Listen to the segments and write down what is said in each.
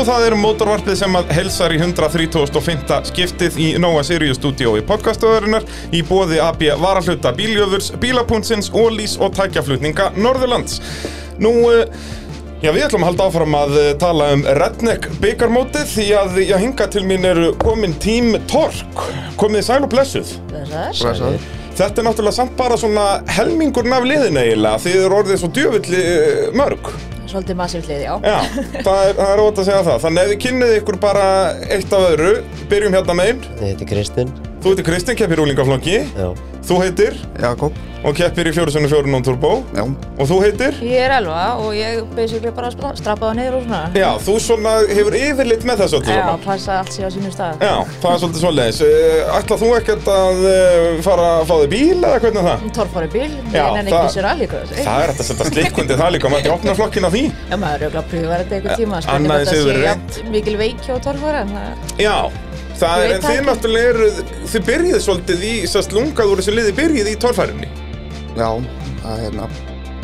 Jú, það er mótorvarpið sem að helsar í 135. skiptið í Nóa Sirius stúdíói podcastöðurinnar í bóði AB Varahluta Bíljöfurs, Bílapuntsins, Ólís og tækjaflutninga Norðurlands. Nú, eh, já, við ætlum að halda áfram að eh, tala um Redneck byggarmótið því að já, hinga til mín eru komin tím Tork. Komið sæl og blessuð. Blessaður. Þetta er náttúrulega samt bara svona helmingurinn af liðin eiginlega því þið eru orðið svo djöfulli eh, mörg. Svolítið massíft lið, já. Já, það er, það er ótt að segja það. Þannig ef við kynnið ykkur bara eitt af öðru, byrjum hérna megin. Ég heiti Kristinn. Þú heitir Kristinn, keppir úlingaflokki. Já. Þú heitir Jakob, og keppir í 4x4 non-turbo. já, Og þú heitir? Ég er Elva og ég basically bara stra- strappaði niður og svona. Já, þú svona hefur yfirlit með þessu öllu Já, saman. passa allt sér á sínum stað. Já, það er svolítið svoleiðis. Eh, Ætlað þú ekkert að eh, fara að fá þig bíl eða hvernig er það? Torfari bíl, Já, það- ekki sér hvað Það er hægt að setja slikkundi það líka, maður ekki opna flokkin á því. Já, maður er auðvitað að pröfa þetta einhver tíma. Annað eins það það það er, en það þið náttúrulega eru, þið byrjið svolítið í, sérst lungað úr þessu liði byrjið í torfærinni. já, það er hérna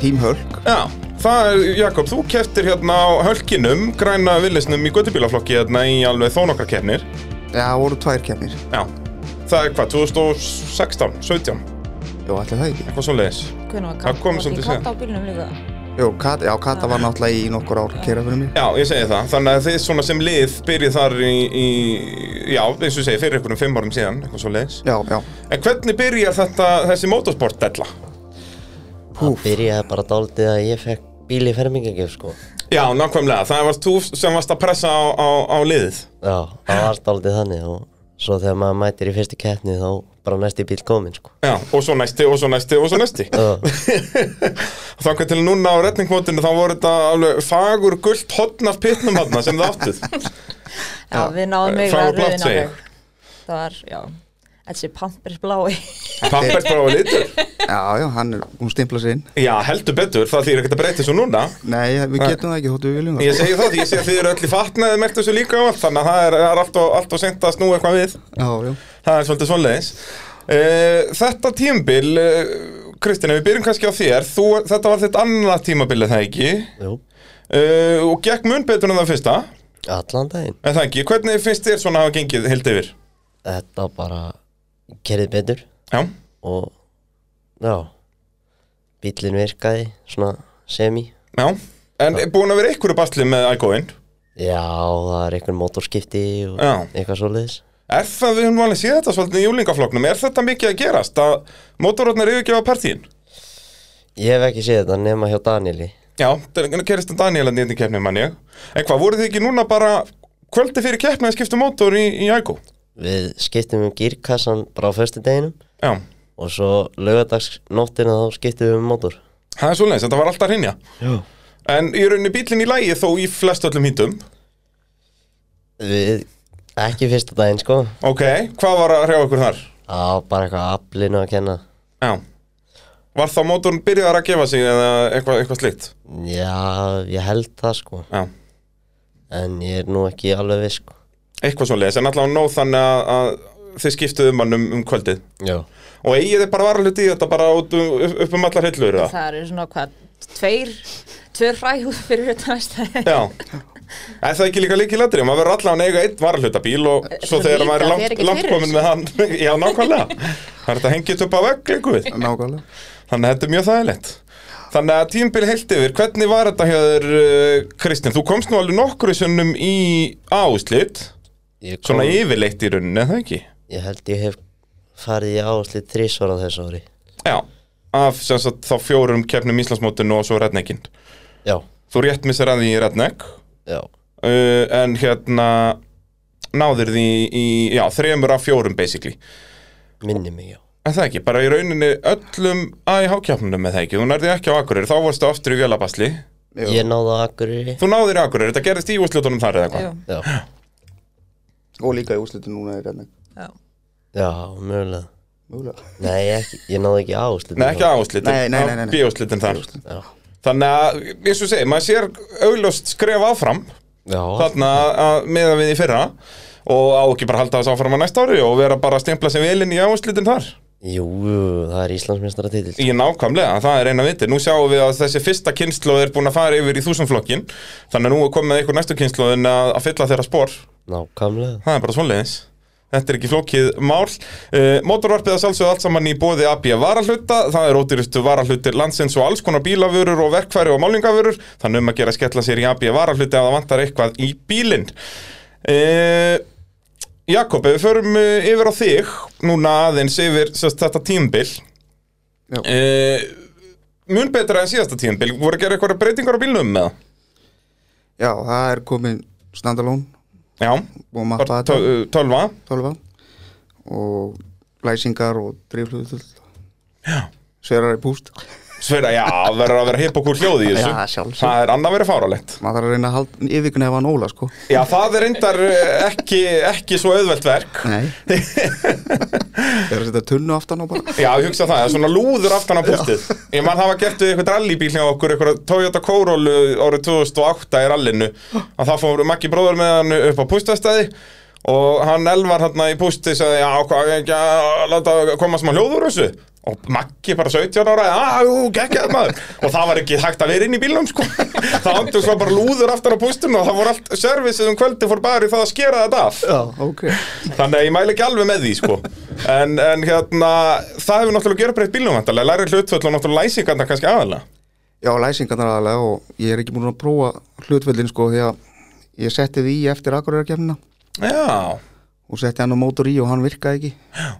Team Hulk, Já, það er, Jakob, þú keftir hérna á hölkinum, græna villisnum í göttubílaflokki hérna í alveg þó nokkra kefnir. já, það voru tvær kemnir, Já, það er hvað, 2016, 17, já, allir það ekki eitthvað svo leiðis. Hvernig var Það katt, á bílnum líka? Jú, Kat, já, Kata var náttúrulega í nokkur ár að kera fyrir mig Já, ég segi það, þannig að þið svona sem lið byrjið þar í, í já, eins og ég segi, fyrir einhverjum fimm árum síðan, eitthvað svo leiðis. Já, já, En hvernig byrjar þetta, þessi motorsport-della? Það byrjaði bara dálítið að ég fekk bíl í fermingagjöf, sko. Já, nákvæmlega, það varst þú sem varst að pressa á, á, á liðið. Já, það var dálítið þannig og svo þegar maður mætir í fyrstu keppni þá bara næsti bíl komin, sko. Já, og svo næsti, og svo næsti, og svo næsti. Já, Þá til núna á retningmótinu þá voru þetta alveg fagur gullt hotn af pittnum hann sem það áttuð. Já, við náðum mig Fagur að segi ég. alveg. Það var, já, þessi pampers blái. Pappert bara á litur. já, já, hann er, hún stimpla sig inn Já, heldur betur, það þýr ekkert að breyta þessu núna. Nei, við getum það ekki, þóttu við viljum það Ég segi það, ég segi að þið eru öll í fatnaði merkt þessu líka og allt, þannig að það er, er allt og, allt og sent að snúa eitthvað við. Já, já, Það er svolítið svoleiðis. Uh, þetta tímabil, uh, Kristinn, ef við byrjum kannski á þér, þú, þetta var þitt annað tímabil, er það ekki? jú, Uh, og gekk mun betur en það fyrsta, allan daginn. en það ekki. Hvernig finnst þér svona að hafa gengið heilt yfir? Þetta bara kerið betur Já, og já, bílinn virkaði svona semi. já. En er búin að vera einhverju basli með iGoin? Já, það er einhvern mótorskipti og Já. eitthvað svoleiðis. Er það, við höfum alveg séð þetta svolítið í júlingafloknum, er þetta mikið að gerast að mótorotnar yfirgefa partíin? Ég hef ekki séð þetta nema hjá Danieli. Já, það gerist um Daniel að nýtti keppni mann ég. En hvað, voruð þið ekki núna bara kvöldi fyrir keppni að skipta mótor í, í iGo? Við skiptum um gírkassan bara á föstu deginum Já, og svo lögadagsnóttina þá skiptum við um mótor. það er svolítið, þetta var alltaf hrinja. Já. En í rauninni bílinn í lægi þó í flest öllum hýndum. Við, ekki fyrsta daginn sko, Ok, hvað var að hrjá ykkur þar? var bara eitthvað aflinu að kenna. Já. Var þá mótorn byrjaðar að gefa sig eða eitthvað, eitthvað slikt? Já, ég held það sko, Já. en ég er nú ekki alveg viss sko. Eitthvað svolítið, en allavega nóg þannig að, að þið skiptuðu um hann um, kvöldið. Já. Og eigið þið bara varalhut í þetta bara út, um- upp, upp um allar hillur, eða? Það eru svona hvað, tveir, tveir ræhúð fyrir þetta næsta. Já. Er það ekki líka líki ladri? Maður verður allavega að eiga einn varalhutabíl og svo Svo þegar maður er þessu. með hann Já, nákvæmlega Það er þetta hengið upp á vegg við nákvæmlega Þannig að þetta er mjög þægilegt Þannig að tímbil heilt yfir, hvernig var þetta hjá þér, uh, Kristinn? Þú komst nú alveg nokkru sinnum í áslit Ég, kom, Svona yfirleitt í rauninni, eða ekki? ég held ég hef farið í áslið þrísvar á þessu ári. Já, af sem sagt þá fjórum keppnum Íslandsmótinu og svo redneckinn. Já, Þú rétt missir að því í redneck. Já, uh, en hérna náðir því í, já, þremur af fjórum basically. Minni mig já. En það ekki, bara í rauninni öllum AIH-kjafnunum með það ekki, þú nærði ekki á Akureyri, þá varstu aftur í Vélabasli. Ég náði á Akureyri. Þú náðir í Akureyri, þetta gerðist í úrslutunum þar eða eitthvað? Já, Og líka í úslitu núna er hérna já. já, mögulega. Mögulega Nei, ekki, ég náði ekki á úrslitin. Nei, ekki A-úrslitin, Nei, nei, nei, nei, nei. B-úrslitin þar Já, Þannig að, eins og segi, maður sér augljóst skref áfram já, þarna að meða við í fyrra og á ekki bara að halda þess áfram á næsta ári og vera bara að stempla sem velinn í A-úrslitin þar Jú, það er Íslandsmeistaratitil. Í nákvæmlega, það er eina viti. Nú sjáum við að þessi fyrsta kynnslóð er búin að fara yfir í þúsundflokkin Þannig að nú er komið einhver næstu kynnslóðin að, að fylla þeirra spór Nákvæmlega. Það er bara svoleiðis. Þetta er ekki flókið mál. Uh, Mótorvarpið að sjálfsögðu allt saman í bóði AB varahluta. Það er ódýrustu varahlutir landsins og alls konar bílavörur og verkfæri og málingavörur Þannig um að gera skella sér í AB varahluti ef það vantar eitthvað í bílinn. Uh, Jakob, ef við förum uh, yfir á þig Núna aðeins yfir sérst, þetta tímbil Já. uh, Mun betra en síðasta tímbil Voru að gera eitthvað breytingar á bílnum með það? Já, það er komin standalone. Já, bara tö- tölva. 12 og læsingar og drifluð sverar í púst Sveira, já, verður að vera hipp okkur hljóði í þessu. Já, sjálfsög. Það er annað verið fáralegt maður þarf að reyna að halda yfirkunni ef hann óla sko. Já, það er reyndar eh, ekki, ekki svo auðvelt verk. Nei. Það er að setja tunnu aftan á bara. Já, ég hugsa það, það er svona lúður aftan á pústið Ég mann hafa gert við eitthvað rallybíl hjá okkur eitthvað Toyota Corolla árið 2008 í rallinu. Að það fór Maggi bróður með hann upp á pústastæði og hann Elvar hann í pústi sagði, já, hvað, ekki að láta koma smá hljóður úr þessu og Maggi bara 17 ára, maður. Og það var ekki hægt að vera inn í bílnum sko. það andur svo bara lúður aftan á pústinu og það voru allt servisið um kvöldi fór bara í það að skera þetta af. Já, ok. Þannig að ég mæli ekki alveg með því sko. En, en hérna, það hefur náttúrulega gerð breytt bílnum vantarlega Læri hlutföll og náttúrulega læsingarna kannski aðalega Já, læsingarnar aðalega og ég er ekki búin að prófa hlutvöldin sko því að ég setti því í eftir Já, og setti hann á mótor í og hann virkaði ekki. Já.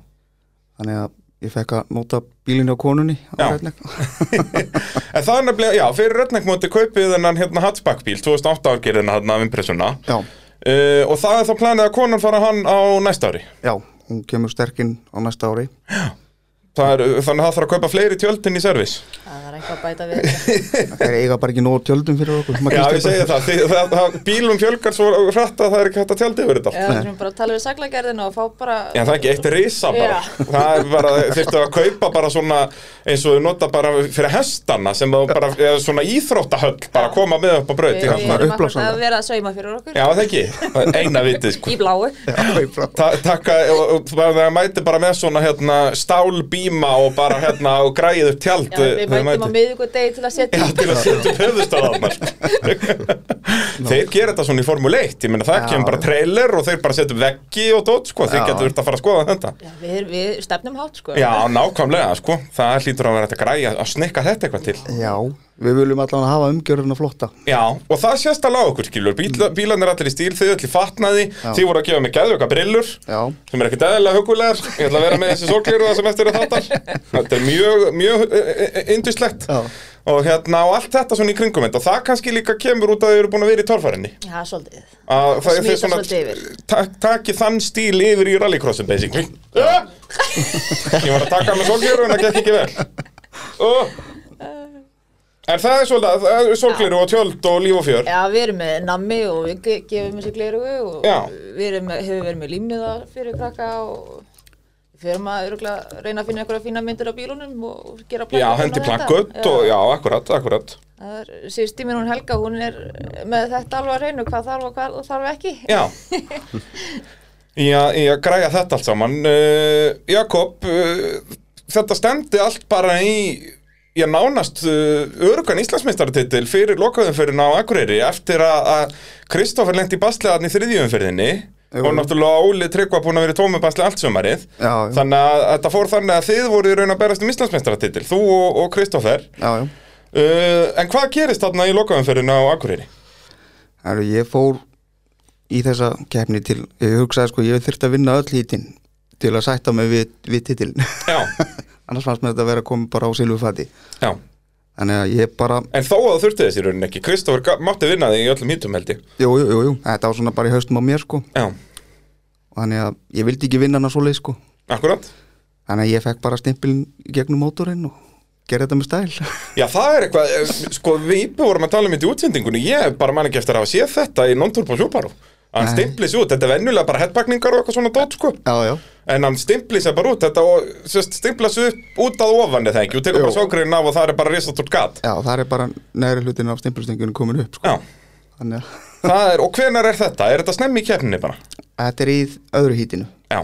Þannig að ég fekk að nota bílinni á konunni á Já. Redneck. en það er nefnilega, já, fyrir Redneck móti kaupið þennan hérna hatchback bíl 2008 árgerðina hérna af impressuna. Já, uh, Og það er þá planið að konan fara hann á næsta ári? Já, hún kemur sterkinn á næsta ári. Það er, Þannig að það þarf að kaupa fleiri tjöldin í servis? Er eitthvað að bæta við. Það er eiga bara ekki nóg tjöldum fyrir okkur. Já, ég eitthvað. það, því, það, það Bílum fjölgar svo hratt að það er ekki hægt að tjálta yfir þetta. Já, við þurfum bara að tala við saglagerðina og fá bara Já, það er ekki eitt risa bara. Já. Það er bara, þurftu að kaupa bara svona eins og þau nota bara fyrir hestana sem þú bara, eða svona íþróttahöll bara koma með upp á braut erum uppblásandi. að vera að sauma fyrir okkur. Já, það ekki, Það er eina vitið sko. Í bláu. Takka, og- og það mæti bara með svona hérna stálbíma og bara hérna og græðið upp tjald. Já, við mætum á miðugu degi til að setja Já, til að setja upp höfðustöðarnar Þeir gera þetta svona í Formule 1 Ég meina það kemur bara trailer og þeir bara setja veggi og dót sko Þeir getur þurft að fara að skoða þetta. Já, við, við stefnum hátt sko. Já, nákvæmlega, sko Það hlýtur að vera þetta græja að snikka þetta eitthvað til. Já, við viljum allavega hafa umgjörðuna flotta. Já, og það sést alveg á okkur, skilur. Bíla, Bílarnir allir í stíl, þið öll í fatnaði Þið voru að gefa mig geðvöka brillur Já, sem er ekkert eðlilega hugulegar. Ég ætla að vera með þessi sólgleru sem eftir að þáttar. Þetta er mjög, mjög indislegt Já. Og hérna, og allt þetta svona í kringum þetta Og það kannski líka kemur út að þið eru búin að vera í torfærinni. Já, svolítið. Að það er smita þið svona svolítið yfir. tak, takið þann stíl yfir í rallycrossin basically. Ég var að taka með sólgleru en það gekk ekki vel. Oh. En það er svolítið sólgleru og tjöld og líf og fjör? Já, við erum með nammi og við ge- gefum þessi glerugu og Já. við erum með, hefur verið með límniða fyrir krakka og við förum að örugglega reyna að finna einhverja fína myndir á bílunum og gera já, plakat hendi plankut og já, akkurat, akkurat. Það er, síðust tíminn hún Helga, hún er með þetta alveg að reynu, hvað þarf og hvað þarf ekki. já. Í að græja þetta allt saman. Uh, Jakob uh, þetta stemdi allt bara í Já, nánast uh, örugan Íslandsmeistaratitil fyrir lokaðumferðin á Akureyri eftir að Kristoffer lendi í baslegaðan í þriðjumferðinni Jú. og náttúrulega Óli Tryggva búin að vera í tómi basli allt sumarið. Já, þannig að þetta fór þannig að þið voru í raun að berast um Íslandsmeistaratitil, þú og, og já uh, en hvað gerist þarna í lokaðumferðin á Akureyri? Heru, Ég fór í þessa keppni til, ég hugsaði sko, ég þurfti að vinna öll hítin til að sætta mig við, við titilin Já, annars fannst mér þetta að vera að koma bara á silfufati já. Þannig að ég bara, En þó að þú þurfti þess í rauninni ekki, Kristoffer ga- mátti vinna þig í öllum hítum held ég. Jú, jú, jú, jú. Þetta var svona bara í haustum á mér sko. Já, og þannig að ég vildi ekki vinna hana svo leið sko. Akkurat. Þannig að ég fekk bara stimpilin gegnum mótorinn og gerði þetta með stæl. Já, það er eitthvað, eh, sko við íbúið vorum að tala um þetta í útsendingunni, ég bara man ekki eftir að hafa séð þetta í non-turbo að hann Nei. stimpli sér út, þetta er venjulega bara headbagningar og eitthvað svona dót sko já, já, en hann stimpli sér bara út, þetta og sérst, stimpla sér upp út að ofan eða ekki og tekur bara sógriðin af og það er bara risastórt gat já, það er bara neðri hlutin af stimpilstengunum komin upp sko. Þannig er, og hvenar er þetta? Er þetta snemmi í keppninni bara? þetta er í öðru hítinu Já,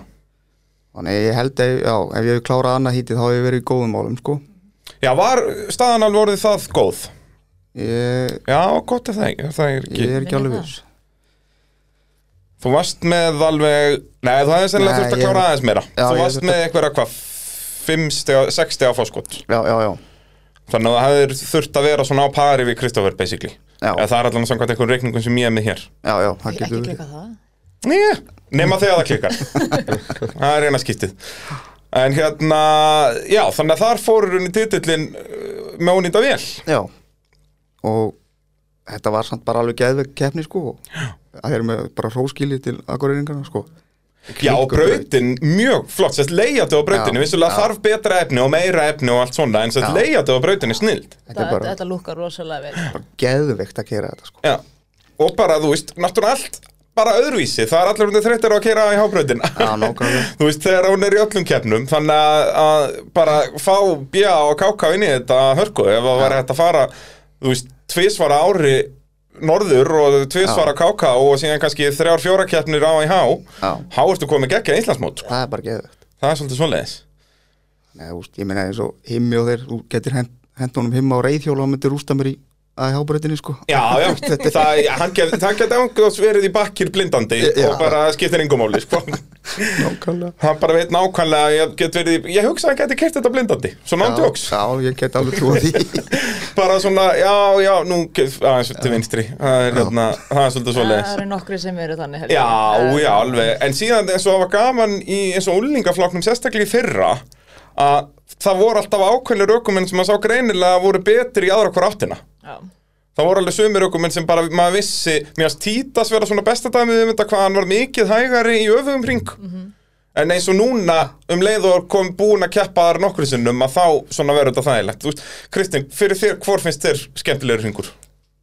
þannig ég held að, já, ef ég hef klárað annað hítið þá hef ég verið í góðum málum sko Já, var staðan alveg orðið það góð? ég, Já, gott er það ekki, það er ekki. ég er ekki alveg viss Þú varst með alveg, nei þú hefði sennilega Nei, þurft að ég- klára aðeins meira. Já, þú varst með eitthvað hvað, 5 stega, 6 stega fórskot. já, já, já, Þannig að það hefði þurft að vera svona á pari við Kristoffer basically. Já. Eða það er allan samkvæmt einhvern reikningum sem ég er með hér. já, já, það Ekki getur verið klika það Nýja, nema þegar það klikkar. það er eina skiptið. En hérna, já, þannig að þar fóru henni titillin uh, með ónýta vel. Já og þetta var samt bara alveg sko það er með bara hróskili til akkurýringarna sko. Já, og brautin mjög flott, sérst leiðandi á brautinu, vissulega já. þarf betra efni og meira efni og allt svona, en sérst Já. leiðandi á brautinu snild. þetta er bara, þetta lúkar rosalega vel. Bara geðvegt að kera þetta sko. Já, og bara, þú veist, náttúrulega allt bara öðruvísi, það er allir undir þreyttir að kera í hábrautin. Já, nákvæmlega. Þú veist, þegar hún er í öllum keppnum þannig að, að bara fá bjá og káka inn í þetta hörku ef það var hægt að fara, þú veist tvisvara ári norður og tvisvara káka og síðan kannski þrjár fjóra keppnir á í há há ertu komið geggja Íslandsmót sko. það er bara geðvegt. Það er svolítið veist, ég meina eins og himmi og þeir þú getur honum himma á reyðhjóla og myndir rústa mér í að hábreytinni sko. Já, já, það, hann get, það geti ángjóðs verið í bakkir blindandi Já. og bara skiptir engum máli, sko. Nákvæmlega. Hann bara veit nákvæmlega að ég get verið, í- ég hugsa að hann geti kert þetta blindandi svona Já, ándjóks, já, ég get alveg trúa því. Bara svona, já, já, nú, aðeins til vinstri, það er, hérna, það er svolítið Það svoleiðis. eru nokkri sem eru þannig held ég. Já, Það- já, alveg, en síðan eins og það var gaman í eins og úlingaflokknum, sérstaklega í fyrra, að það voru alltaf ákveðnir ökumenn sem að sá greinilega að voru betri í aðra hver áttina. Já. Það voru alveg sumir ökumenn sem bara, maður vissi, mér að Títas vera svona besta dæmið um þetta hvað hann var mikið hægari í öfugum ring. En eins og núna, um leið og kom búin að keppa þar nokkru sinnum, að þá svona verður þetta þægilegt. Þú veist, Kristinn, fyrir þér, hvor finnst þér skemmtilegur hringur?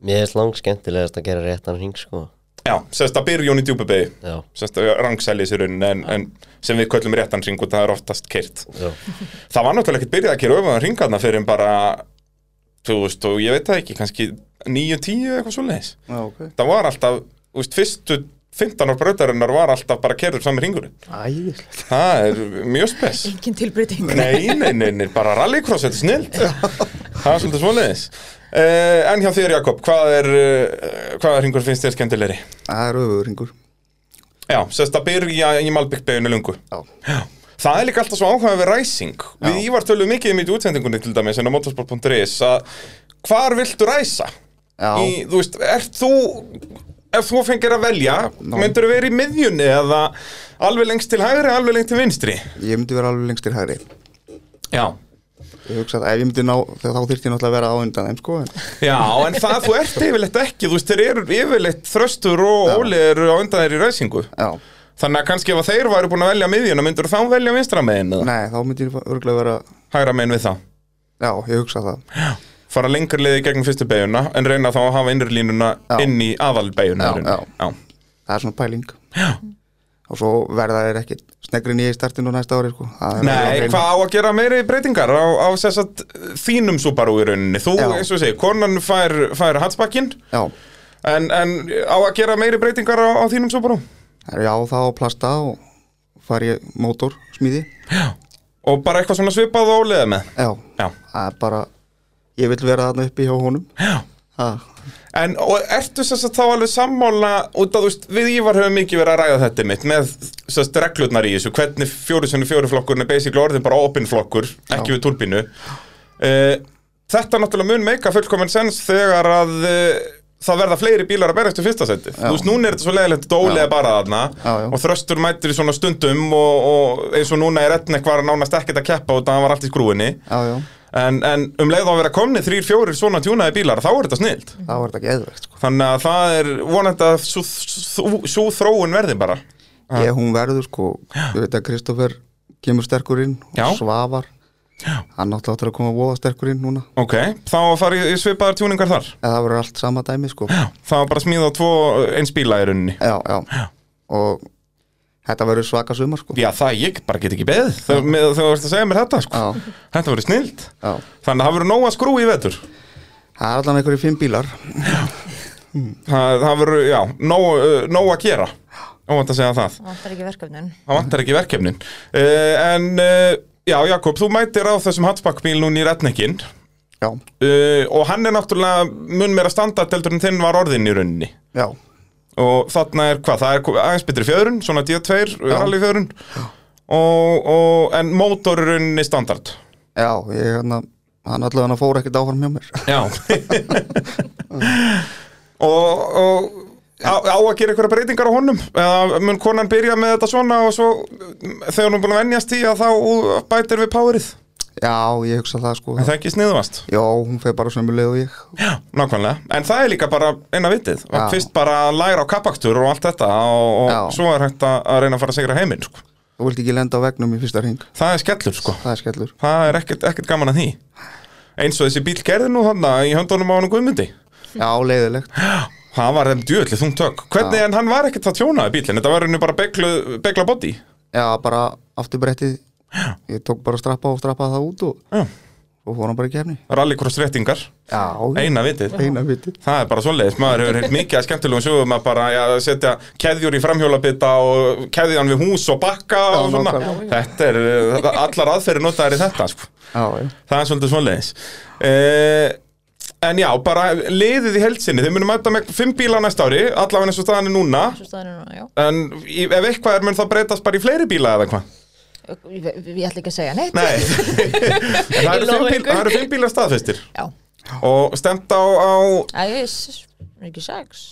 Mér er lang skemmtilegast að gera réttan hring sko Já, sérst að byrja hún í djúpubegi, Já, sérst að rangsælis í rauninni, en, en sem við köllum réttan hring og það er oftast kyrt. já, Það var náttúrulega ekkert byrjað að gera öfugan hringarna fyrir en bara, þú veist, og ég veit það ekki, kannski 9-10 eitthvað svo leiðis. Já, ok það var alltaf, þú veist, fyrstu 15 ár brautarinnar var alltaf bara kerður saman ringurinn. Æðislegt Það er mjög spes. Engin tilbreyting Nei, nei, nei, nei, bara rallycross, þetta er snilt. Það er svolítið svoleiðis. Uh, en hjá þér, Jakob, hvað er, uh, hvaða ringur finnst þér skemmtilegri? Það er öfuringur Já, sérst að byrja í Malbyggbeginu lungu. Já, Já. Það er líka alltaf svo áhuga við ræsing. Við. Ívar tölum mikið um í útsendingunni til dæmis en á motorsport.is að hvar viltu ræsa? í, þú veist, ert þú ef þú fengir að velja, myndur þú vera í miðjunni eða alveg lengst til hægri, alveg lengst til vinstri? Ég myndi vera alveg lengst til hægri. Já, Ég hugsa að ef ég myndi ná, þá þyrfti ég náttúrulega að vera á undan þeim sko en, já, en það þú ert yfirleitt ekki, þú veist, þeir eru yfirleitt þröstur og eru á undan þeir í ræsingu. Já, Þannig að kannski ef að þeir væru búin að velja miðjuna, myndur þá velja vinstra megin eða? Nei, þá myndi ég örgulega vera hægra megin við það. Já, ég hugsa það. Fara lengur liði gegn fyrstu beiguna en reyna þá að hafa innri línuna Já. inn í aðalbeiguna Já, já. Það er svona pæling. Já. Og svo verða þeir ekki snegri nýja í startinu næsta ári sko. Nei, hvað á að gera meiri breytingar á, á sess að þínum Subaru í rauninni? Þú, Já. eins og segi, konan fær, fær hatsbakkin Já, en, en á að gera meiri breytingar á, á þínum Subaru það er já þá plasta og fari ég mótor smíði. Og bara eitthvað svona svipað og ólega með? Já, Já, bara Ég vil vera þarna uppi hjá honum. Já. En og ertu sess að þá alveg sammála út að þú veist, við Ívar höfum mikið verið að ræða þetta mitt með sess reglurnar í þessu hvernig fjóri sinni fjóri flokkurinn er basically orðin bara opin flokkur, ekki Já. við turbínu uh, Þetta náttúrulega mun meika fullkominn sens þegar að uh, það verða fleiri bílar að berjast í fyrsta seti Þú veist, núna er þetta svo leiðilegt þetta ólega bara þarna Já, já. og þröstur mætir í svona stundum og, og eins og núna er etnek var nánast ekkert að keppa og það var allt í skrúinni Já, já, en, en um leið á að vera komni þrýr, fjórir svona tjúnaði bílar þá er þetta snilt þá er þetta geðvegt sko. Þannig að það er vonandi að sú þróun verði bara. Ég, hún verður sko. Ég veit að Kristoffer kemur sterkur inn og. Svavar. Hann átti áttur að koma voða sterkur inn núna. Ok, þá að fara í, í svipaðar tjúningar þar? Eða það verður allt sama dæmi sko. Já, Það var bara að smíða tvo eins bíla í rauninni. Já, Og þetta verður svaka sumar sko. Já, það ég bara get ekki beðið. Þegar þú varst að segja mér þetta sko. Já, Þetta verður snilt. Já. Þannig að það verður nóg að skrú í vetur. Það er allan einhverju fimm bílar. Það, það verður, já, nóg, uh, nóg að gera. Óvænt að segja það. Það vantar ekki verkefnin. Það vantar ekki verkefnin. Uh, En uh, já, Jakob, þú mætir á þessum hatsbakkbíl núna í retnekinn Já, uh, Og hann er náttúrulega mun meira standardeldur en þinn var orðin í rauninni. Já, Og þarna er hvað, það er aðeins betri fjöðrun Svona D2, rally fjöðrun og, og, En mótor er standard. Já, ég hérna, hann allavega fór ekkert áfram hjá mér. Já. Og, og á, á að gera einhverja breytingar á honum eða mun konan byrja með þetta svona og svo þegar hún búin að venjast í að þá bætir við powerið Já, ég hugsa það sko. en það er ekki sniðvast Já, hún fer bara sömuleg og ég. Já, nákvæmlega, en það er líka bara eina vitið, Já. fyrst bara að læra á kappakstur og allt þetta og, og Já. svo er hægt að reyna að fara að segra heiminn sko. Þú vilt ekki lenda á vegnum í fyrsta ring. það er skellur sko, Það er skellur. það er ekkert, ekkert gaman að því eins og þessi bíl gerði nú þarna í höndunum á hann Guðmundi Já, leiðilegt. Það var þeim djöðli þungt tök hvernig Já. en hann var ekkert að tjónaði bílinn þetta var henni bara begla body Já, bara afturbrettið. Ég tók bara strappa og strappaði það út og, Já. og fór hann bara í kefni. rallycross réttingar, Já, eina vitið. Það er bara svoleiðis, maður hefur heilt mikið að skemmtilegum sögum að bara ja, setja keðjur í framhjólabita og keðjan við hús og bakka Já, og svona. nákvæmlega. Þetta er, allar aðferði notaðar í þetta, sko. Já, já. Það er svolítið svoleiðis. Uh, en já, bara liðið í heilsinni, þið munum mæta með fimm bíla næsta ári, allavega eins og staðan er núna, Svo staðan er núna, já. En í, ef eitthvað er mun það breytast bara í fleiri bíla eða hvað? Ég, ég ætla ekki að segja neitt. Nei, en það eru Ég lofa fimm, bíl, ykkur. það eru fimm bíla staðfestir. Já, og stemt á, á Æ, ég s- er ekki sex?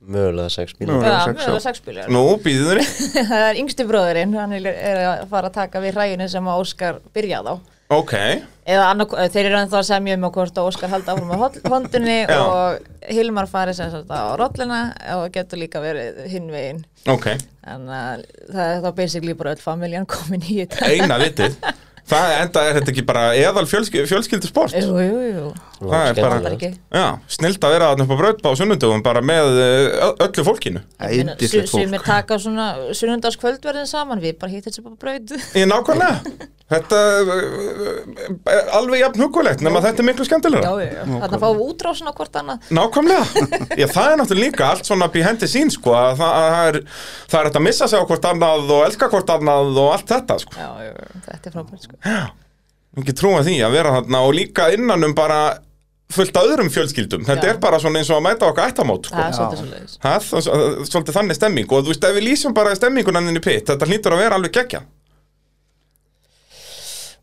Mögulega sex bílar. Mögulega. Já, sex, það já. er sex bílar. Nú, býðið þér Það er yngsti bróðurinn, hann er er að fara að taka við hræjunni sem að Óskar byrjaði á Ok, Eða annað, þeir eru ennþá að semja um hvort að Óskar haldi áfram á hondunni og Hilmar fari sem sagt á rollina og getur líka verið hinn veginn. Ok. Þannig að það er þá basically bara öll familjan komin í þetta. Eina vitið. Það enda er þetta ekki bara eðal fjölsky, fjölskyldu sport Jú, jú, jú, það er bara það er ekki. Já, snilt að vera þarna upp á brautba á sunnundugum bara með eh, öllu fólkinu. Sumir fólk. taka svona sunnundagskvöldverðin saman við bara hittum sem bara braut. Í nákvæmlega. Þetta er alveg jafn hugulegt nema þetta er miklu Já, skemmtilega já, já, þannig að fá útrásin á hvort annað. Nákvæmlega, já það er náttúrulega líka allt svona behind the scenes sko að það, að það, er, það er þetta að missa sig á hvort annað og elska hvort annað og allt þetta sko. Já, já, já, þetta er frábært sko. Ekki trúa því að vera þarna og líka innan um bara fullt af öðrum fjölskyldum. Þetta Já. er bara svona eins og að mæta okkar ættamót sko. Það er svolítið svolítið Það, það, það, svolítið þannig stemming. Og þú veist ef við lýsum bara stemmingunan inn í pitt þetta hlýtur að vera alveg geggja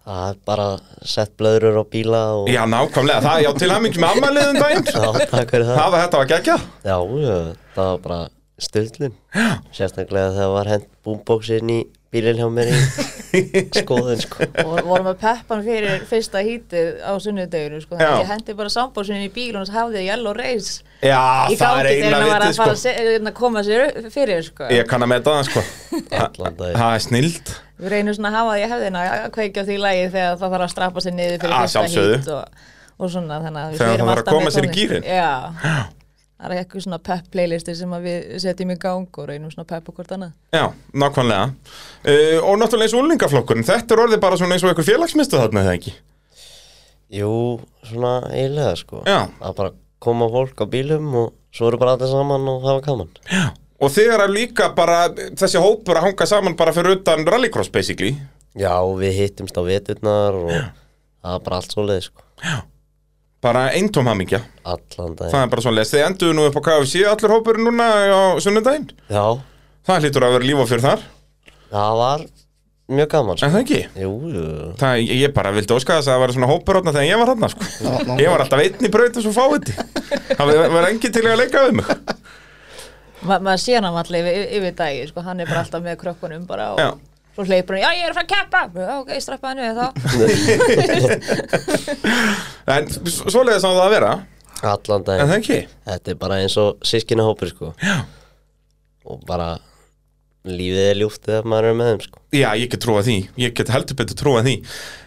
Það er bara sett blöðrur á bíla og Já, nákvæmlega, það, já, til hamingi með ammaliðum daginn. Já, takk fyrir það. Það var þetta var geggja Já, já, það var bara stöldlun Sérstaklega þegar var hent boomboxin í bílinn hjá mér í skoðun sko. og vorum að peppan fyrir fyrsta hítið á sunnudeginu sko. Að ég hendi bara sambóðsvinni í bíl og hafði yellow race Já, í það er gangi þegar eina hann var að sko að se- hérna, koma sér fyrir sko. Ég kann að meta það sko. Það er snild við reynum svona að hafa því að hefðina að kveikja því lagi þegar það þarf að strappa sér niður fyrir Að fyrsta hít og, og svona þannig að við Þegar förum það þarf að alltaf koma með sér í gírinn. Já, það er eitthvað svona pep playlisti sem að við setjum í gang og reynum svona pep og hvort annað. Já, nákvæmlega. Uh, Og náttúrulega eins og úlingaflokkurinn Þetta er orðið bara svona eins og einhver félagsmyndstu þarna eða ekki? Jú, svona eiginlega sko. Já. Það bara koma fólk á bílum og svo eru bara allir saman og hafa gaman. Og þegar að líka bara þessi hópur að hanga saman bara fyrir utan rallycross basically. Já, við hittumst á veturnar og það er bara allt svoleið sko Bara eintóm hamingja. Allan Það daginn er bara svona Þið enduðu nú upp á KFC allir hópurinn núna á sunnudaginn? Já, Það hlýtur að vera líf og fyrir þar. Það var mjög gaman sko En það ekki? Jú, jú. Það, ég ég bara vildi óska þess að það væri svona hópur átna þegar ég var þarna sko. Ég var alltaf einn í braut og svo fáiði Það var- var engin til að leika við mig. Ma maður sé hann allir yfir, yfir dagi sko. hann er bara alltaf með krökkunum bara og Já. Svo hleypur hann, já ég er að fara að keppa. Já, ok, strappa hann við þá. En s- svoleiðis á það að vera. Allan En daginn það ekki? Þetta er bara eins og sískina hópur sko. Já. Og bara lífið er ljúft þegar maður er með þeim sko Já, ég get trúa því, ég get heldur betur trúa því.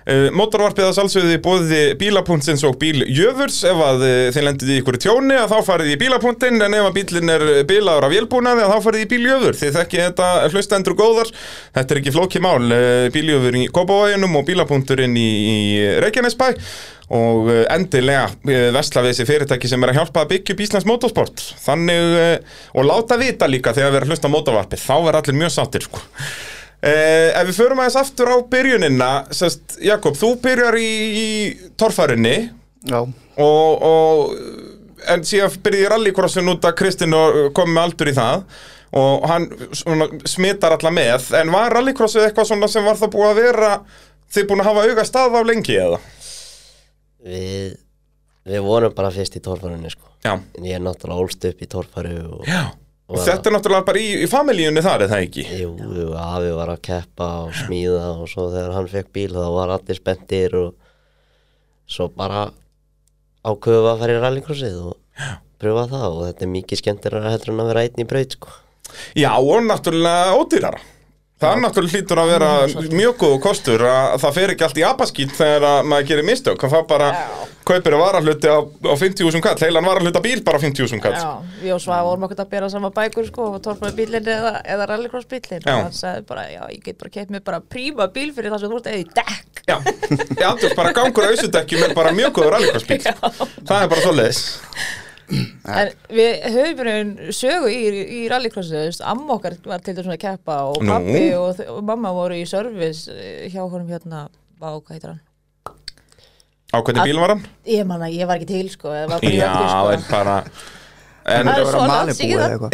Uh, Mótorvarpið að salsögði bóði bílapunktins og bíljöfurs ef að uh, þið lendið í ykkur tjóni að þá farið í bílapunktin. En ef að bílinn er bílaður af vélbúnaði að þá farið í bíljöfur þið þekki þetta hlustendur góðar. Þetta er ekki flókið mál, uh, bíljöfur í Kópavóginum og bílapunkturinn í, í Reykjanesbæ. Og endilega vesla við þessi fyrirtæki sem er að hjálpa að byggja Íslands motorsport. Þannig, og láta vita líka þegar við erum að hlusta á mótorvarpið þá verður allir mjög sáttir sko. Uh, ef við förum aðeins aftur á byrjunina sest, Jakob, þú byrjar í, í torfærinni Já, og, og en síðan byrjaði ég rallycrossin út að Kristinn og kom með aldur í það og hann svona, smitar alla með en var rallycrossið eitthvað svona sem var það búið að vera þið búin að hafa auga stað á lengi eða? Við, við vorum bara fyrst í torfarunni sko. Já, En ég er náttúrulega ólst upp í torfaru og, já. Og og þetta er náttúrulega bara í, í familíunni þar, er það ekki? Jú, jú, afi var að keppa og smíða og svo þegar hann fekk bíl þá var allir spenntir og svo bara ákveðu að fara í rallycrossið og pröfa það og þetta er mikið skemmtilega heldur en að vera einn í braut sko. Já, og náttúrulega ódýrara. Það er náttúrulega hlýtur að vera mjög góð kostur að það fer ekki allt í apaskýt þegar að maður gerir mistök. Það bara Já. Kaupir að varahluti á, á 50.000 kall, heilan varahluta bíl bara 50.000 kall. Já, við og Svafa vorum okkur að bera sama bækur sko og torfaði bílinn eða, eða rallycross bílinn Já. og hann sagði bara, já, ég get bara keitt mér bara príma bíl fyrir það sem þú ert eða í dekk Já, já, þú veist bara gangur á auðsudekkjum er bara mjög góður rallycrossbíl. Það er bara svoleiðis. En við höfum bara sögu í, í veist, amma okkar var til þess að keppa og pappi og, og mamma voru í service eh, hjá honum hérna, hvað heitir hann? Á hvernig bíl var hann? Ég manna, ég var ekki til sko, eða var bara í Já, öllu en sko. bara... En, Það er það var svo að langt síðan. eða eitthvað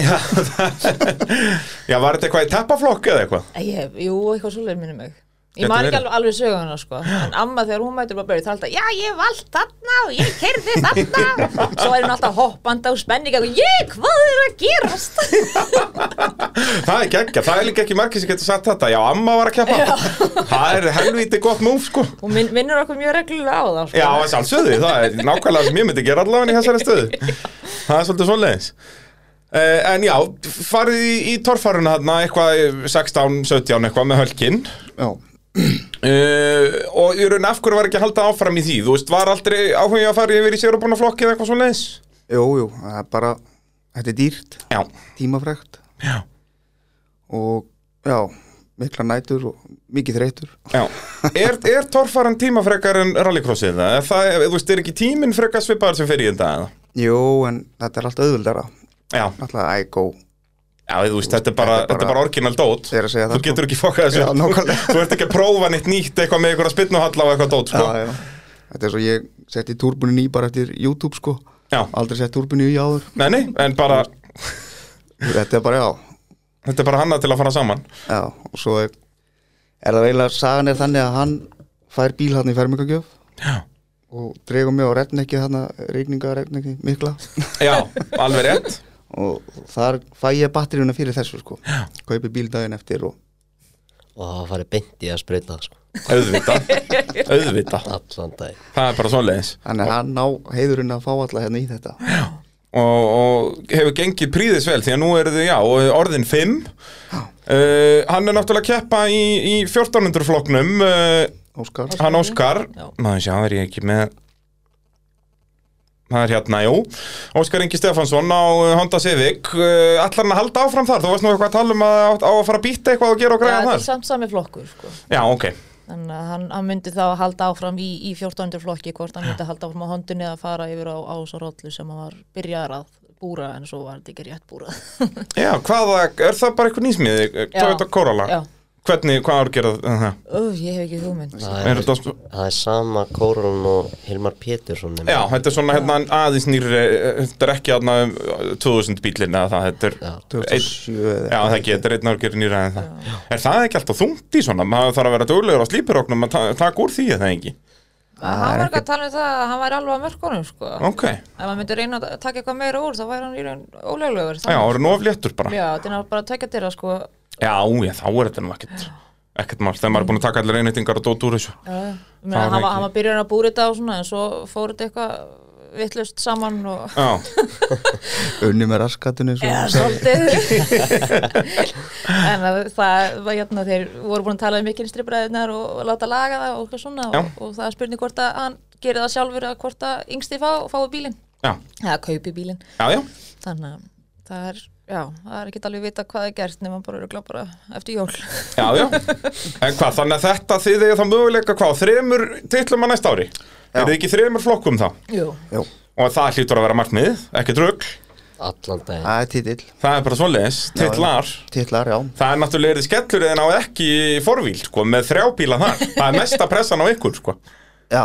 já, var þetta eitthvað í teppaflokk eða eitthvað? Ég, jú, eitthvað svolítið minni mig. Ég man ekki alveg, söguna sko, en amma þegar hún mætur bara börið þá alltaf, já ég vald þarna og ég kerði þarna. Svo er hún alltaf hoppandi á spenninga og ég, hvað er að gerast? Það er geggja, það er líka ekki margir sem getur sagt þetta. Já, amma var að keppa. Það er helvíti gott múf, sko. Hún minn, minnur okkur mjög reglulega á það sko. Já, það er sjálfsögðu, það er nákvæmlega sem ég myndi gera allavega í þessari stöðu. Það er svolítið svoleiðis. Uh, En já, farið í, í torfaruna þarna eitthvað eh, 16, 17 eitthvað með hölkin. Já, uh, Og í raun af hverju var ekki að halda áfram í því? Þú veist, var aldrei áhuga að fara yfir í sérubúna flokki eða eitthvað svoleiðis? Jú, jú, það er bara Þetta er dýrt, Já, tímafrægt já, og já, mikla nætur og mikið þreytur. Já. Er, er torfaran tímafrekar en rallycrossið? Er það, þú veist, er ekki tíminn frekar svipaður sem fyrir í þetta? Jú, en þetta er allt auðvöldara Já, Alltaf ægó Já, veist, þetta er bara, bara- orginal dót. að Þú sko. getur ekki fokkað þessu. Já. Þú ert ekki að prófa neitt nýtt eitthvað með einhverja spinnuhalla og eitthvað dót, sko. Já, já. Þetta er svo ég setti túrbunin í bara eftir YouTube sko. Aldrei sett túrbunin í áður. Nei, nei, en bara, Þetta er bara, já, þetta er bara hannað til að fara saman. Já Og svo er, er það eiginlega Sagan er þannig að hann fær bíl hann í fermingagjöf. Já. Og dregur mig á rednekki þarna Reykninga rednekki mikla. Já, alveg rétt Og þar fæ ég batteríuna fyrir þessu sko. Já. Kaupi bíl daginn eftir og og það farið beint í að sprauta sko. Auðvita, auðvita allan dag Það er bara svoleiðis. Þannig að hann ná heiðurinn að fá alla hérna í þetta. Og, og hefur gengið príðis vel því að nú eru þau, já, orðin 5 uh, Hann er náttúrulega að keppa í, í 1400 flokknum uh, Óskar. Hann Óskar. Já. Náðu sjá, er ég ekki með Það er hérna, jú Óskar Ingi Stefansson á uh, Honda Civic uh, Allar hann að halda áfram þar Þú varst nú eitthvað að tala um að á, að fara að býta eitthvað og gera og Já, græða þetta er þar samt sami flokkur sko. Já, ok Þannig að hann, hann myndi þá að halda áfram í, í 14. flokki hvort hann myndi að halda áfram á hondunni að fara yfir á, á svo rollu sem hann var byrjaðar að búra en svo var þetta ekki rétt búrað. Já, hvaða, er það bara eitthvað? Toyota Corolla? Já, Hvernig, hvað ár gera það? Ó, ég hef ekki hugmynd. það Er er, það er sama Kórun og Hilmar Pétursson nema. já, þetta er svona hérna aðeins nýri Þetta er ekki um, 2000 bílinn eða það, þetta er Já. einn 2007 eða Já, það er einn árgjör nýra en það Er það ekki alltaf þungt í svona? Maður þarf að vera duglegur á slípiróknum að ta- taka úr því eða ekki? hann var ekki að tala um það að hann væri alveg að mörkunum sko. Ok, Ef hann myndi reyna að taka eitthvað meira úr þá væri hann í raun óleglegur. já, það eru nú of léttur bara Já, að að. Já, þá er þetta nú ekkert ekkert mál, þegar maður er búin að taka allir einhættingar og dót úr þessu. Það var hann, var, ekki- hann var byrjað að búra þetta og svona en svo fór þetta eitthvað vittlust saman og Unni með raskatunni Já, svolítið. En að það var hérna þeir voru búin að tala um mikinn stripræðinar og, láta laga það og eitthvað svona og, og það er spurning hvort að hann gerir það sjálfur eða hvort að yngsti fá, fái bílinn. Já, eða kaupi bílinn. Já, já. Þannig að það er já, það er ekki alveg vita hvað er gert nema bara eru bara eftir jól. Já, já, en hvað, þannig að þetta þið er það möguleika hvað, þremur titlum að næsta ári? Já. Er þið ekki í þreymur flokkum þá? Jú, Jú, Og það hlýtur að vera markmið, ekki drugg allan daginn. Það er titill, Það er bara svoleiðis, titlar. titlar, já. Það er náttúrulega erið skellur en á ekki forvíl, sko, með þrjá bíla þar? Það er mesta pressan á ykkur, sko. Já,